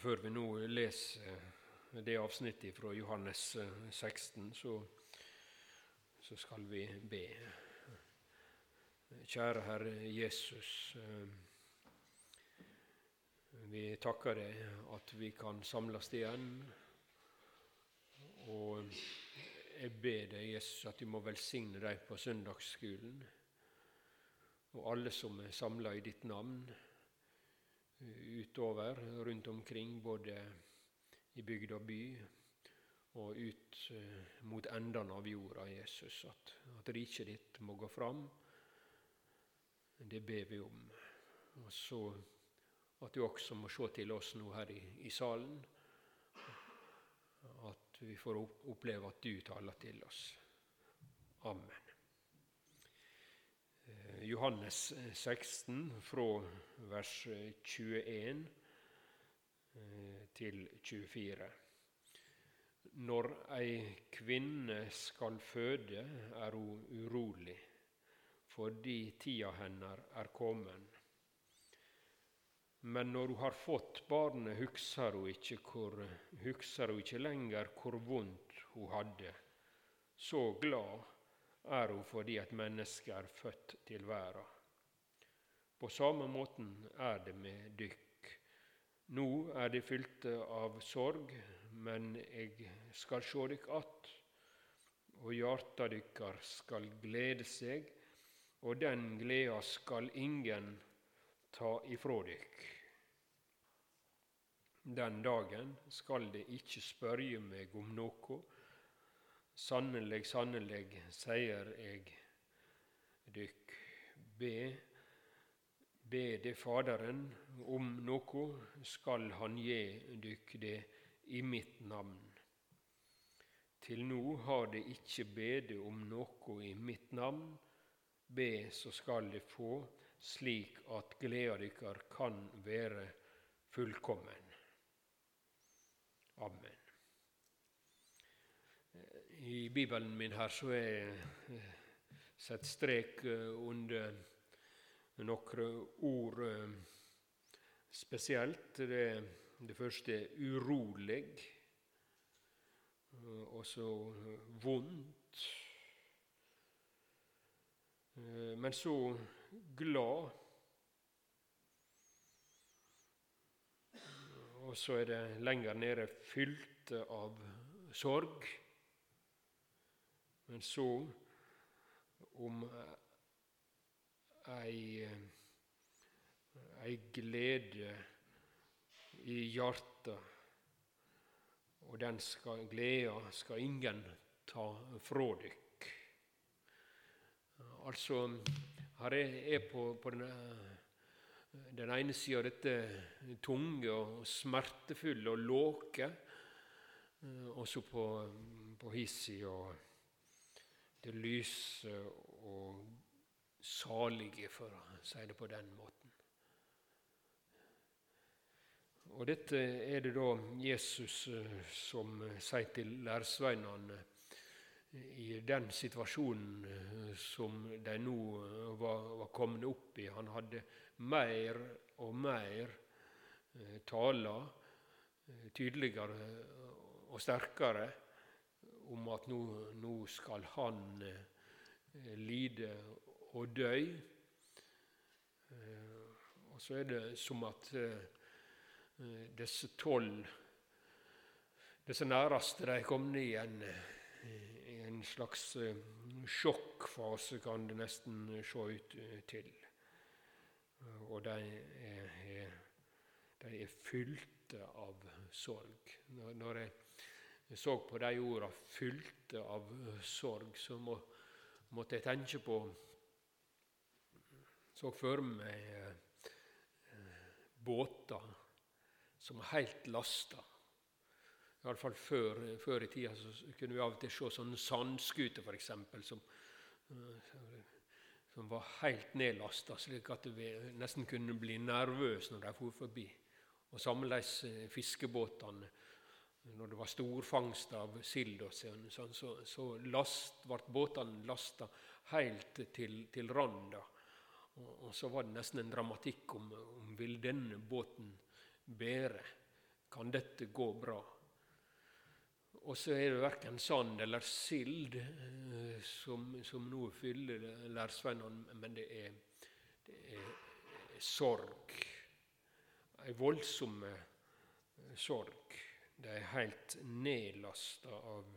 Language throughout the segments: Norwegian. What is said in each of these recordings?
Før vi nå leser det avsnittet fra Johannes 16, så, så skal vi be. Kjære Herre Jesus. Vi takker deg at vi kan samles igjen. Og jeg ber deg, Jesus, at du må velsigne deg på søndagsskolen og alle som er samla i ditt navn utover, rundt omkring, både i bygd og by, og ut eh, mot endene av jorda, Jesus. At, at riket ditt må gå fram. Det ber vi om. Og så at du også må se til oss nå her i, i salen. At vi får oppleve at du taler til oss. Amen. Eh, Johannes 16, eh, fra vers 21 eh, til 24. Når ei kvinne skal føde, er hun urolig, fordi tida hennar er kommen. Men når hun har fått barnet, husker hun ikke, hvor, husker hun ikke lenger hvor vondt hun hadde. Så glad er hun fordi et menneske er født til verden. På samme måten er det med dykk. Nå er de fylte av sorg, men eg skal sjå dykk att, og hjarta dykkar skal glede seg, og den gleda skal ingen ta ifrå dykk. Den dagen skal de ikkje spørje meg om noko, Sannelig, sannelig, sier eg dykk, be, be det Faderen om noe, skal Han gi dykk det i mitt navn. Til nå har de ikke bede om noe i mitt navn. Be, så skal de få, slik at gleda dykkar kan være fullkommen. Amen. I Bibelen min her så er eh, satt strek eh, under noen ord eh, spesielt. Det, det første er 'urolig', og så 'vondt'. Men så 'glad'. Og så er det lenger nede 'fylte av sorg'. Men så om ei, ei glede i hjertet og den skal, gleda skal ingen ta fra dykk. Altså, her er på, på den, den, ene sida dette tunge og smertefulle og låke, og så på, på hissida det lyse og salige, for å si det på den måten. Og Dette er det da Jesus eh, som sier til læresveinene i den situasjonen eh, som de nå eh, var, var kommet opp i. Han hadde mer og mer taler, tydeligere og sterkere, om at nå, nå skal han eh, lide og dø. Eh, og så er det som at eh, disse tolv, disse næreste, de kom ned i en, i en slags sjokkfase, kan det nesten se ut til. Og de er, de er fylte av sorg. Når jeg jeg så på de orda fylte av sorg, så må, måtte jeg tenke på Så for meg eh, båter som er helt lasta. Iallfall før, før i tida så kunne vi av og til se sånne sandskuter, f.eks., som, eh, som var helt nedlasta, slik at vi nesten kunne bli nervøse når de for forbi. Og sammeleis eh, fiskebåtene når det var storfangst av sild, sånn, så, så last, ble båtene lasta helt til, til randa. Og, og, så var det nesten en dramatikk om, om vil denne båten bære kan dette gå bra. Og så er det verken sand eller sild eh, som, som nå fyller lærsveinene, men det er, det er sorg. Ei voldsom eh, sorg. De er helt nedlasta av,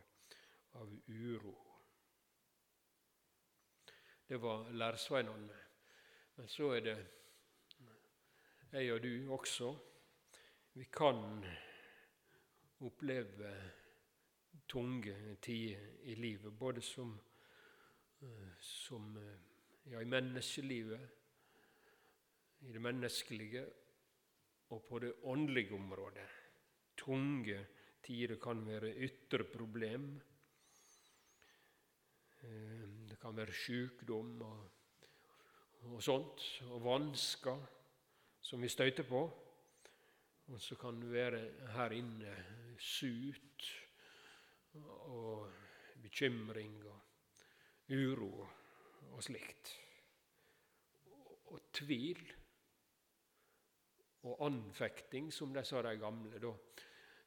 av uro. Det var lærsveinene. Men så er det jeg og du også. Vi kan oppleve tunge tider i livet, både som, eh, som ja, i menneskelivet, i det menneskelige, og på det åndelige området. Tunge tider kan være ytre problem. Eh, det kan være sykdom og, og sånt, og vansker som vi støter på. Og så kan det være her inne sut og bekymring og uro og slikt. Og tvil og anfekting, som de sa de gamle. da.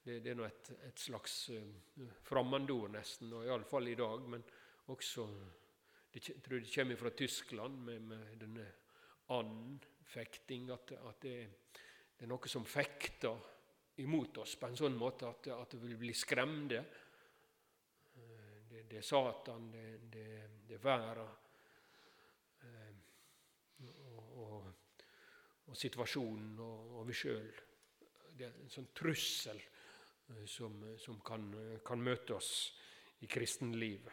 Det, det er nå et, et, slags uh, fremmedord, nesten, og iallfall i dag. Men også det, Jeg tror det kommer fra Tyskland, med, med denne anfekting. At, at det, det, er noe som fekter imot oss på en sånn måte at, at det vil bli skremte det, er Satan, det, det er verden eh, og, og, og, situasjonen og, og vi sjøl. Det er en sånn trussel eh, som, som kan, kan, møte oss i kristenlivet.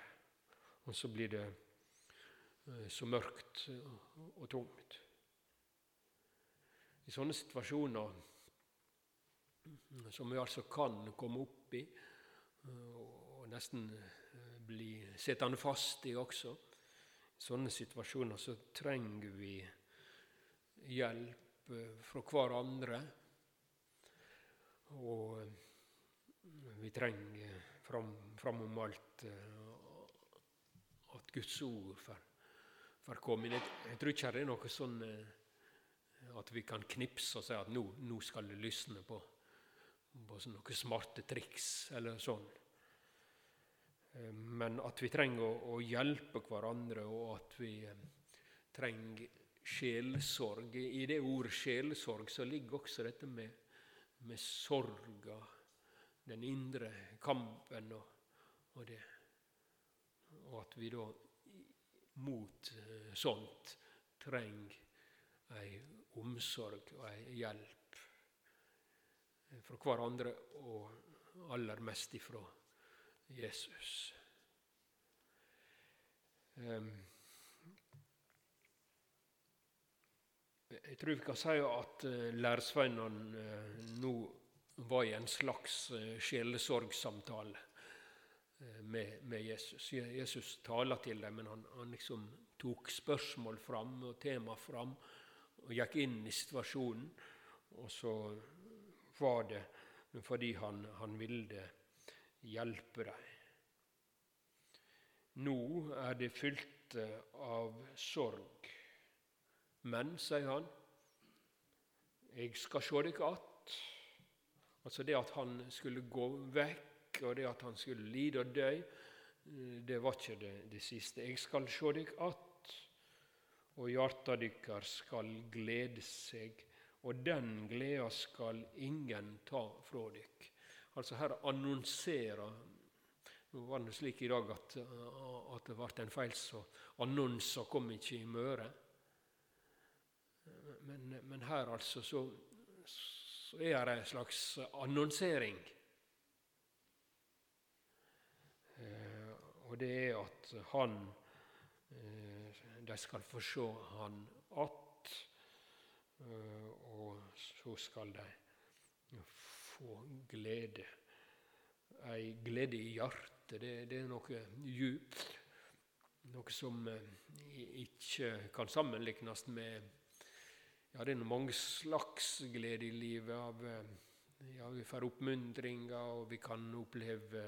Og så blir det eh, så mørkt og, tungt. I sånne situasjoner som vi altså kan komme opp i, og nesten bli sittende fast i også. I sånne situasjoner så trenger vi hjelp eh, fra hverandre. Og eh, vi trenger fram, framom alt eh, at Guds ord får, komme inn. Jeg tror ikke det er noe sånn at vi kan knipse og si at nå, nå skal det lysne på, på noen smarte triks eller sånn. Eh, men at vi trenger å, hjelpe hverandre, og at vi eh, trenger sjelesorg. I det ordet sjelsorg så ligger også dette med, med sorga, den indre kampen og, og, det. Og at vi da mot eh, sånt trenger ei omsorg og ei hjelp fra hverandre, og aller mest ifra Jesus. Ehm, jeg tror vi kan si at eh, læresveinene eh, nå var i en slags eh, sjelesorgsamtale med, med, Jesus. Jesus taler til dem, men han, han liksom tok spørsmål fram og tema fram og gikk inn i situasjonen. Og så var det fordi han, han ville hjelpe dem. Nå er de fylte av sorg. Men, sier han, jeg skal sjå deg att. Altså det at han skulle gå vekk, og det at han skulle lide og dø, det var ikke det, det siste. Jeg skal sjå deg att, og hjarta dykkar skal glede seg, og den gleda skal ingen ta fra dykk. Altså Her annonserer Nå var det slik i dag at, at det ble en feil, så annonser kom ikke i møre. Men, men her altså så, så er det en slags annonsering. Eh, og det er at han eh, De skal få se han att, eh, og så skal de få glede. Ei glede i hjertet, det, det er noe djupt. Noe som eh, ikke kan sammenlignes med Ja, det er mange slags glede i livet. Av, eh, ja, vi får oppmuntringa, og vi kan oppleve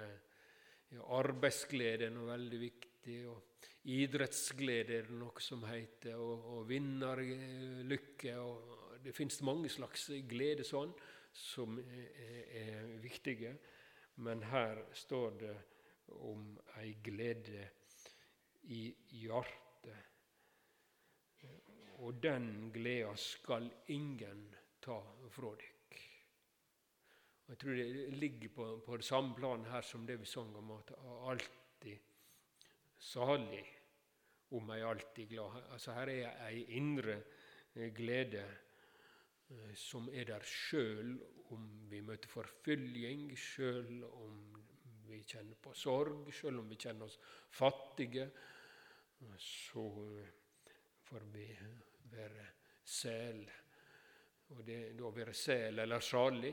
ja, arbeidsglede er noe veldig viktig. og Idrettsglede er det noe som heter, og, og vinnerlykke. og Det finnes mange slags glede sånn som er, er viktige, men her står det om ei glede i hjertet. Og den gleda skal ingen ta fra dykk. Jeg tror det ligger på, på det samme plan her som det vi sang om at alltid salig om ei alltid glad. Altså Her er ei indre glede Eh, som er der sjøl om vi møter forfølging, sjøl om vi kjenner på sorg, sjøl om vi kjenner oss fattige. Så får vi være sel. Og det, å være sel eller salig,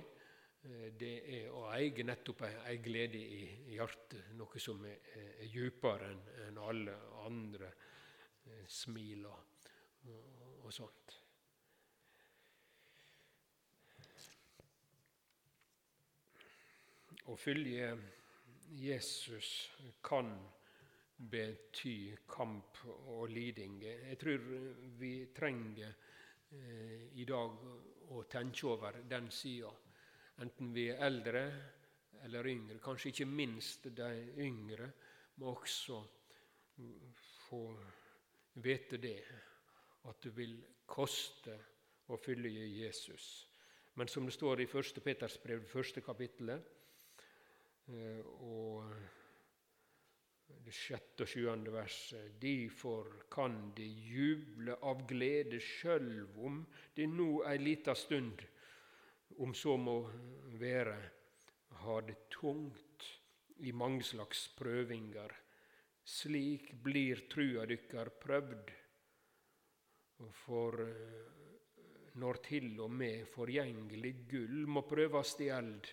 eh, det er å eie nettopp ei, glede i hjertet, noe som er, er djupere enn en alle andre eh, smil og, og, sånt. Å følge Jesus kan bety kamp og liding. Jeg tror vi trenger eh, i dag å tenke over den sida, enten vi er eldre eller yngre. Kanskje ikke minst de yngre må også få vite det, at det vil koste å følge Jesus. Men som det står i 1. Peters brev, første kapittelet, Eh, og det sjette og sjuende verset. Difor kan de juble av glede sjølv om det nå ei lita stund, om så må være, har det tungt i mange slags prøvinger. Slik blir trua dykkar prøvd. For eh, når til og med forgjengelig gull må prøvast i eld,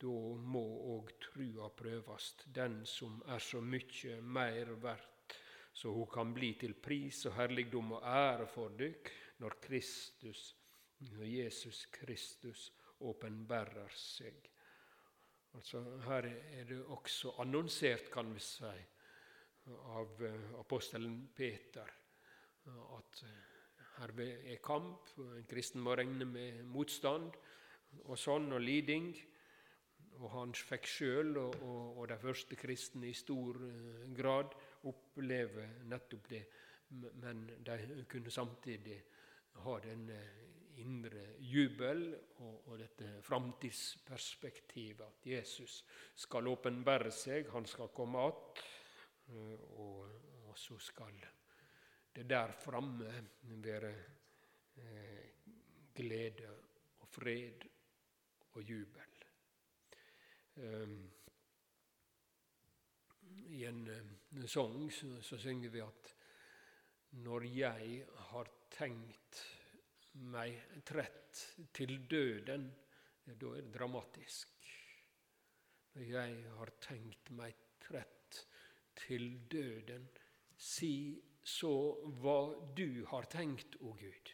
da må òg trua prøvast, den som er så mykje meir verdt, så ho kan bli til pris og herligdom og ære for dykk når Kristus, når Jesus Kristus åpenbærer seg. Altså Her er det også annonsert, kan vi si, av eh, apostelen Peter at her er kamp, en kristen må regne med motstand og sånn, og liding og han fikk sjøl, og, og, og, de første kristne i stor uh, grad, oppleve nettopp det. Men de kunne samtidig ha denne indre jubel og, og dette framtidsperspektivet. At Jesus skal åpenbære seg, han skal komme att, uh, og, og, så skal det der framme være eh, glede og fred og jubel. Ehm, I en, en sang så, synger vi at når jeg har tenkt meg trett til døden, da er det dramatisk. Når jeg har tenkt meg trett til døden, si så hva du har tenkt, å Gud.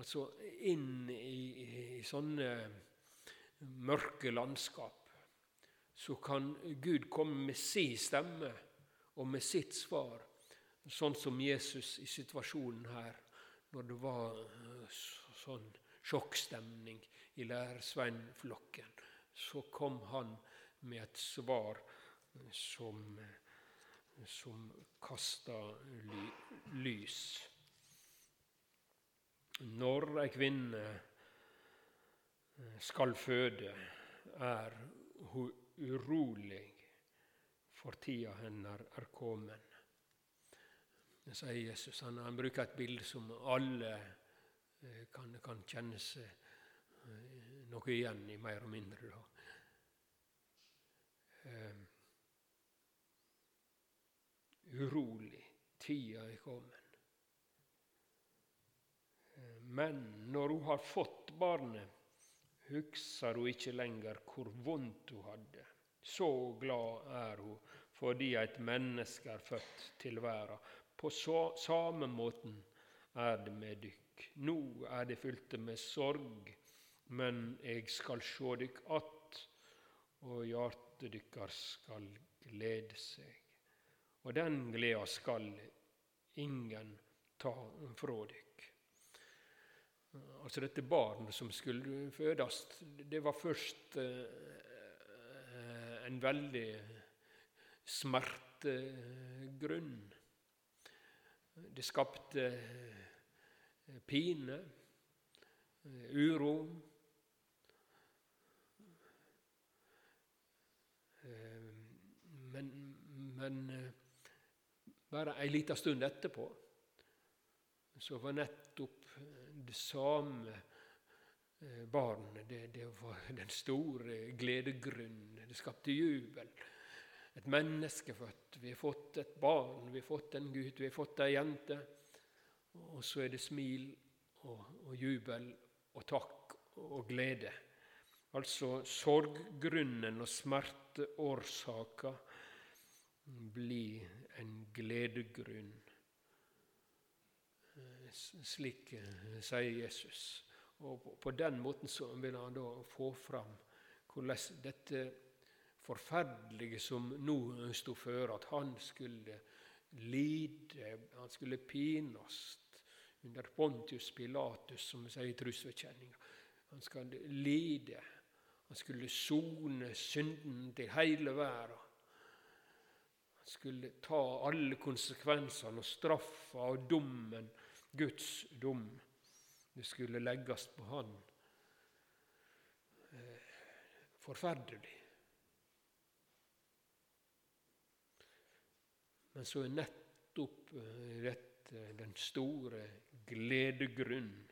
Altså inn i, i sånne mørke landskap, så kan Gud komme med sin stemme og med sitt svar, sånn som Jesus i situasjonen her, når det var eh, sånn sjokkstemning i lærersvennflokken. Så kom han med et svar som, som kasta ly, lys. Når ei kvinne skal føde, er hun urolig, for tida hennes er kommet. Det sier Jesus. Han, han, bruker et bilde som alle eh, kan, kan kjenne seg eh, noe igjen i, mer og mindre. Um, urolig. Tida er kommet. Men når hun har fått barnet, husker hun ikke lenger hvor vondt hun hadde. Så glad er hun fordi et menneske er født til verda. På så, samme måten er det med dykk. Nå er det fylte med sorg, men jeg skal sjå dykk att, og hjertet dykkar skal glede seg. Og den gleda skal ingen ta fra dykk. Altså dette barnet som skulle fødes, det var først en veldig smertegrunn. Det skapte pine, uro. Men, men bare ei lita stund etterpå så var nettopp det samme barnet det, det var den store gledegrunnen. Det skapte jubel et menneske født. Vi har fått et barn, vi har fått en gutt, vi har fått ei jente. Og så er det smil og, og jubel og takk og glede. Altså sorggrunnen og smerteårsaka blir en gledegrunn. Slik eh, sier Jesus. Og på den måten så vil han da få fram hvordan dette forferdelige som nå sto føre, at han skulle lide, han skulle pines under Pontius Pilatus, som vi sier i trosbekjenninga. Han skulle lide. Han skulle sone synden til hele verden. Han skulle ta alle konsekvensene og straffa og dommen, Guds dom. Det skulle legges på han. Eh, forferdelig. Men så er nettopp eh, dette den store gledegrunnen.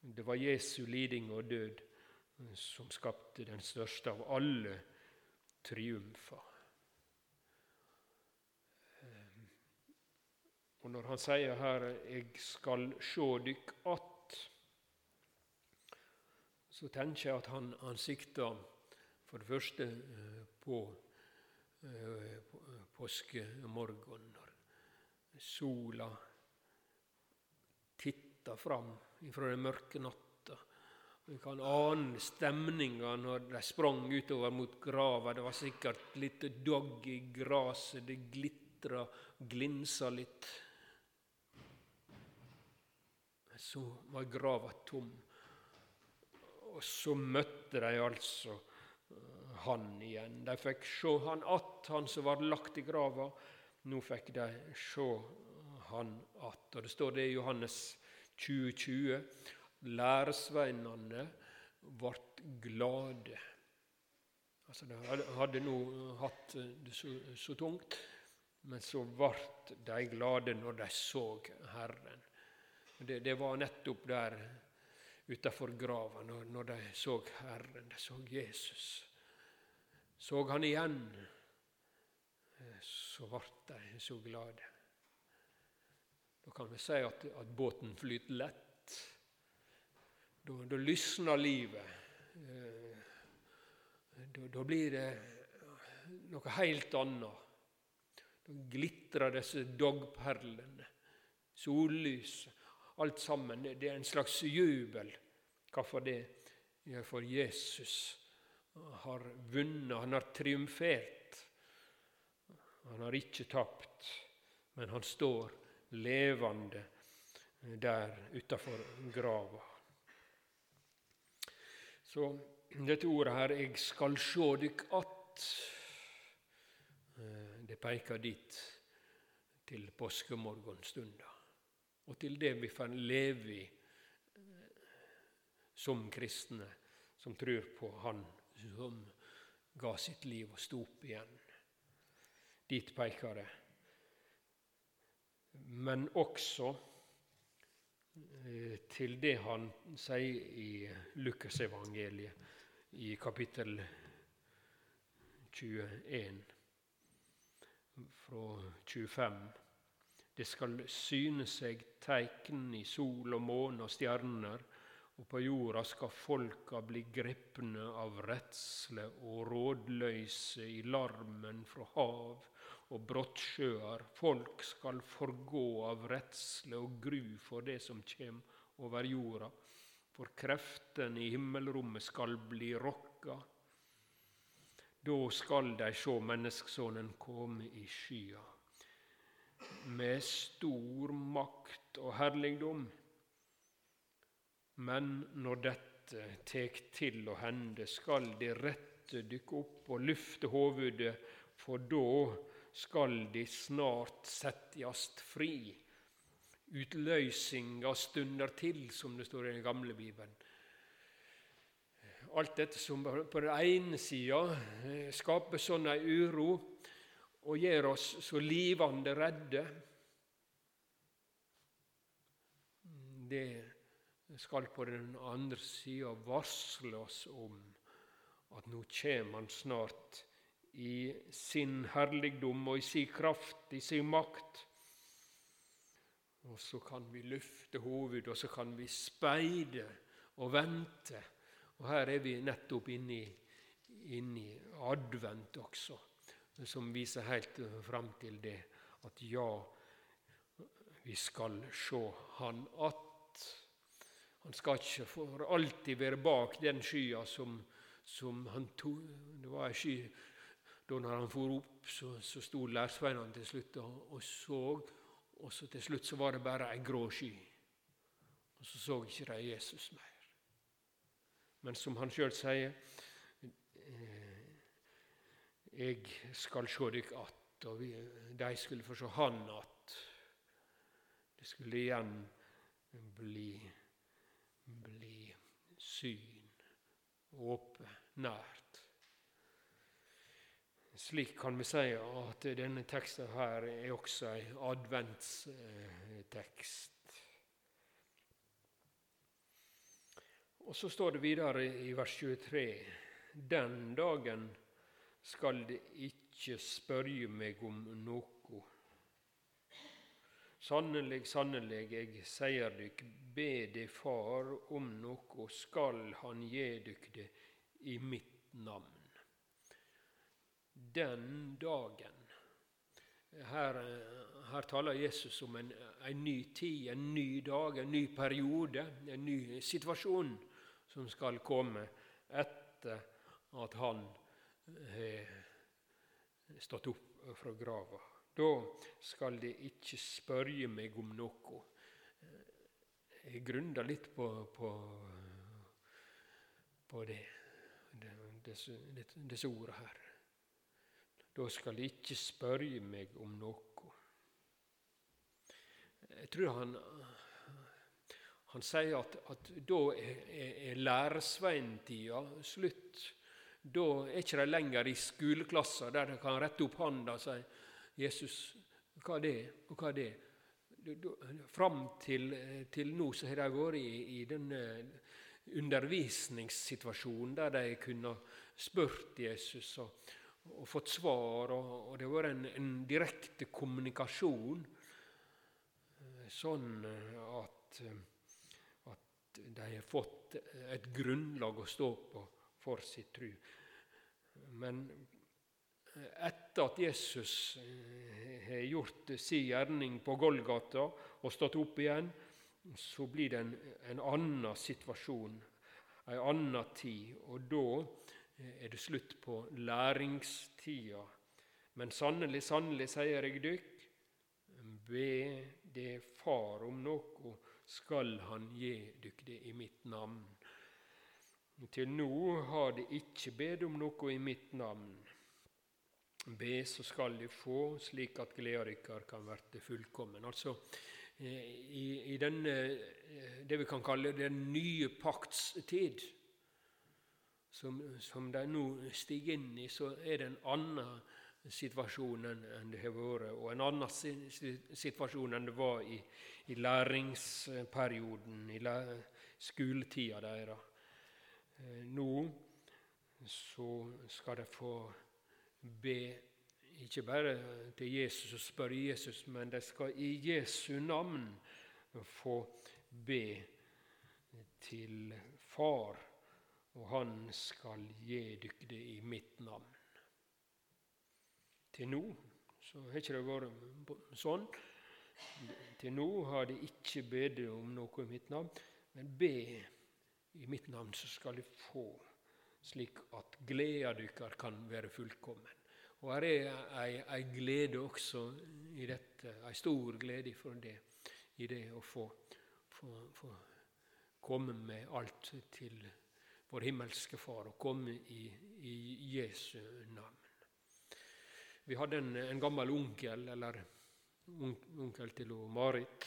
Det var Jesu liding og død eh, som skapte den største av alle triumfer. Og når han sier her 'eg skal sjå dykk att', så tenker jeg at han, han sikter for det første på Eh, påskemorgen, når sola titter fram fra den mørke natta. Vi kan ane stemninga når de sprang utover mot grava. Det var sikkert litt dogg i gresset, det glitra, glinsa litt. Så var grava tom. Og så møtte de altså han igjen. De fikk se han att, han som var lagt i grava. Nå fikk de se han att. Og Det står det i Johannes 2020. Læresveinene ble glade. Altså, De hadde nå hatt det så, så tungt, men så ble de glade når de så Herren. Det, det var nettopp der utafor grava, når, når de så Herren, de så Jesus så han igjen, eh, så ble de så glade. Da kan vi si at, at båten flyter lett. Da, da lysner livet. Eh, da, da, blir det noe helt annet. Da glitrer disse dogperlene, sollyset, alt sammen. Det er en slags jubel. Hvorfor det? For Jesus har vunnet, han har triumfert. Han har ikke tapt, men han står levende der utafor grava. Så dette ordet her 'eg skal sjå dykk att', eh, det peker dit til påskemorgonstunda, og til det vi får leve i eh, som kristne som tror på Han som ga sitt liv og sto opp igjen. Dit peker det. Men også eh, til det han sier i Lukasevangeliet i kapittel 21 fra 25. Det skal syne seg teikn i sol og måne og stjerner, og på jorda skal folka bli grepne av redsle og rådløyse i larmen fra hav og brottsjøer. Folk skal forgå av redsle og gru for det som kjem over jorda. For kreftene i himmelrommet skal bli rokka. Da skal de sjå Menneskesonen komme i skya. Med stor makt og herligdom Men når dette tek til å hende, skal de rette dykke opp og lufte hovudet, for da skal de snart setjast fri. Utløysinga stunder til, som det står i den gamle Bibelen. Alt dette som på den ene sida skaper sånn ei uro og gjør oss så livende redde, det skal på den andre sida varsle oss om at nå kjem Han snart i sin herligdom og i sin kraft, i sin makt. Og så kan vi løfte hovedet, og så kan vi speide og vente. Og Her er vi nettopp inne i advent også, som viser helt fram til det at ja, vi skal se Han att. Han skal ikke for alltid være bak den skya som, som han tog. Det var ei sky da når han for opp, så, så sto lærsveinene til slutt og, og så, og så til slutt så var det bare ei grå sky. Og så så ikke de Jesus mer. Men som han sjøl sier Jeg skal sjå dykk att, og de skulle få sjå Han att. Det skulle igjen bli, bli syn, åpe, nært. Slik kan vi si at denne teksten her er også en adventstekst. Og så står det videre i vers 23.: Den dagen skal de ikke spørje meg om noe. Sannelig, sannelig, jeg sier dykk, be de Far om noe, skal Han gi dykk det i mitt navn. Den dagen her, her, taler Jesus om en, en, ny tid, en ny dag, en ny periode, en ny situasjon som skal komme etter at han har stått opp fra grava. Da skal de ikke spørje meg om noe. Jeg grunner litt på, på, på det, disse, disse ordene her. Da skal de ikke spørje meg om noe. Jeg tror han han sier at, at da er, er læresveintida slutt. Da er ikke de lenger i skoleklasser der de kan rette opp hånda og si 'Jesus, hva er det?' og hva er det? Fram til, til nå så har de vært i, i denne undervisningssituasjonen der de kunne spurt Jesus og, og fått svar, og, og, det har vært en, en direkte kommunikasjon, sånn at de har fått et grunnlag å stå på for sitt tru. Men etter at Jesus eh, har gjort sin gjerning på Golgata og stått opp igjen, så blir det en, en annen situasjon, en annen tid. Og da er det slutt på læringstida. Men sannelig, sannelig, sier jeg dykk, be det Far om noe skal han gi dykk det i mitt navn. Til nå har de ikke bedt om noe i mitt navn. Be, så skal de få, slik at gleda deres kan verte fullkommen. Altså, eh, i, i denne, eh, det vi kan kalle den nye pakts tid, som, som de nå stiger inn i, så er det en annen situasjon enn det har vært, og en annen situasjon enn det var i, i læringsperioden, i skoletida deres. Eh, nå så skal de få be ikke bare til Jesus og spørre Jesus, men de skal i Jesu navn få be til Far, og Han skal gi dere det i mitt navn. Til nå så har ikke det vært sånn. Til nå har de ikke bedt om noe i mitt navn, men be i mitt navn, så skal de få, slik at gleda deres kan være fullkommen. Og her er ei, glede også i dette, ei stor glede det, i det å få, få, få komme med alt til vår himmelske Far, og komme i, i Jesu navn. Vi hadde en, en gammel onkel, eller onkel til Marit,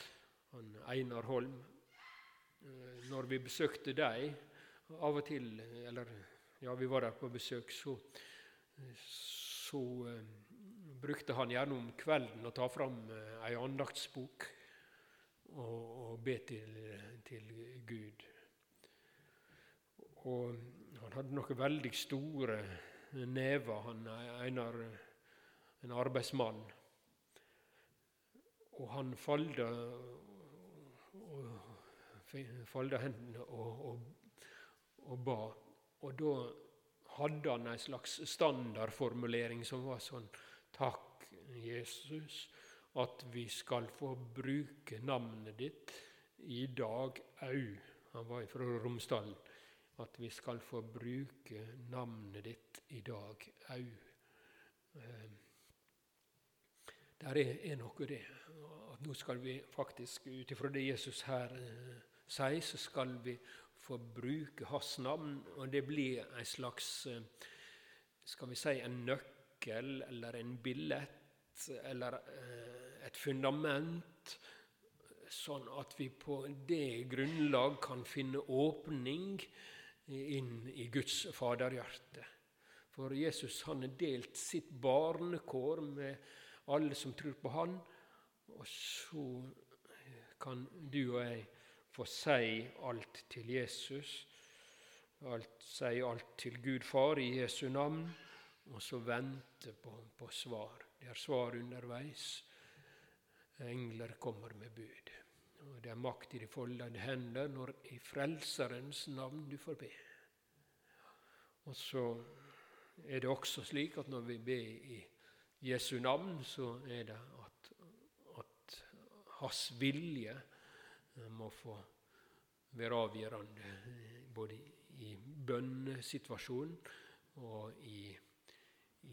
han Einar Holm. Eh, når vi besøkte dem, av og til, eller ja, vi var der på besøk, så, så um, brukte han gjerne om kvelden å ta fram uh, ei andaktsbok og, og be til, til, Gud. Og han hadde noen veldig store never, han Einar en arbeidsmann. Og han falda, falda hendene og, og, og, ba. Og da hadde han en slags standardformulering som var sånn Takk, Jesus, at vi skal få bruke navnet ditt i dag au. Han var fra Romsdalen. At vi skal få bruke navnet ditt i dag au. Eh, der er, er noe det. At nå skal vi faktisk, ut ifra det Jesus her eh, sier, så skal vi få bruke hans navn. Og det blir en slags eh, skal vi si en nøkkel eller en billett eller eh, et fundament, sånn at vi på det grunnlag kan finne åpning inn i Guds faderhjerte. For Jesus han har delt sitt barnekår med alle som tror på Han. Og så kan du og jeg få si alt til Jesus. Alt, si alt til Gud Far i Jesu navn, og så vente på, på svar. Det er svar underveis. Engler kommer med bud. Og Det er makt i de foldede hender når i Frelserens navn du får be. Og så er det også slik at når vi ber i Jesu navn, så er det at, at hans vilje må få være avgjørende både i bønnesituasjonen og i,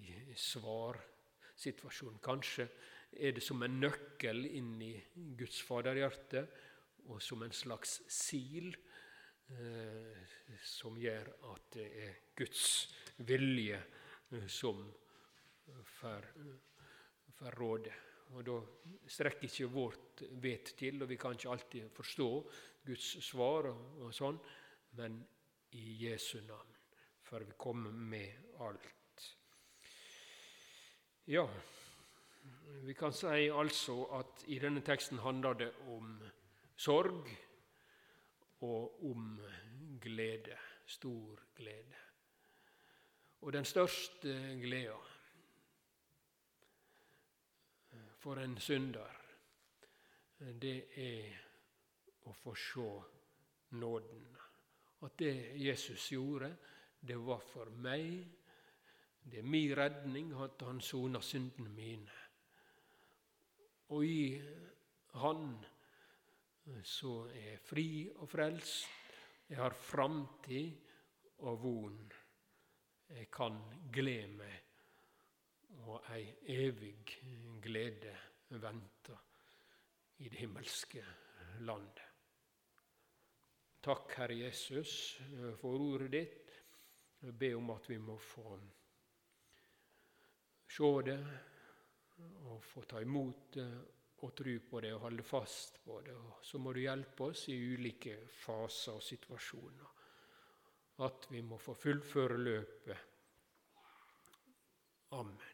i svarsituasjonen. Kanskje er det som en nøkkel inn i Guds faderhjerte og som en slags sil eh, som gjør at det er Guds vilje eh, som får råde. Og Da strekker ikke vårt vet til, og vi kan ikke alltid forstå Guds svar, og, og sånn, men i Jesu navn får vi komme med alt. Ja, vi kan si altså at i denne teksten handler det om sorg og om glede. Stor glede. Og den største gleda for en synder, det er å få se nåden. At det Jesus gjorde, det var for meg. Det er min redning at han sona syndene mine. Og i Han så er jeg fri og frelst. Jeg har framtid og von. Jeg kan glede meg og ei evig glede venter i det himmelske landet. Takk, Herre Jesus, for ordet ditt. Jeg ber om at vi må få se det og få ta imot det og tro på det og holde fast på det. Og så må du hjelpe oss i ulike faser og situasjoner. At vi må få fullføre løpet. Amen.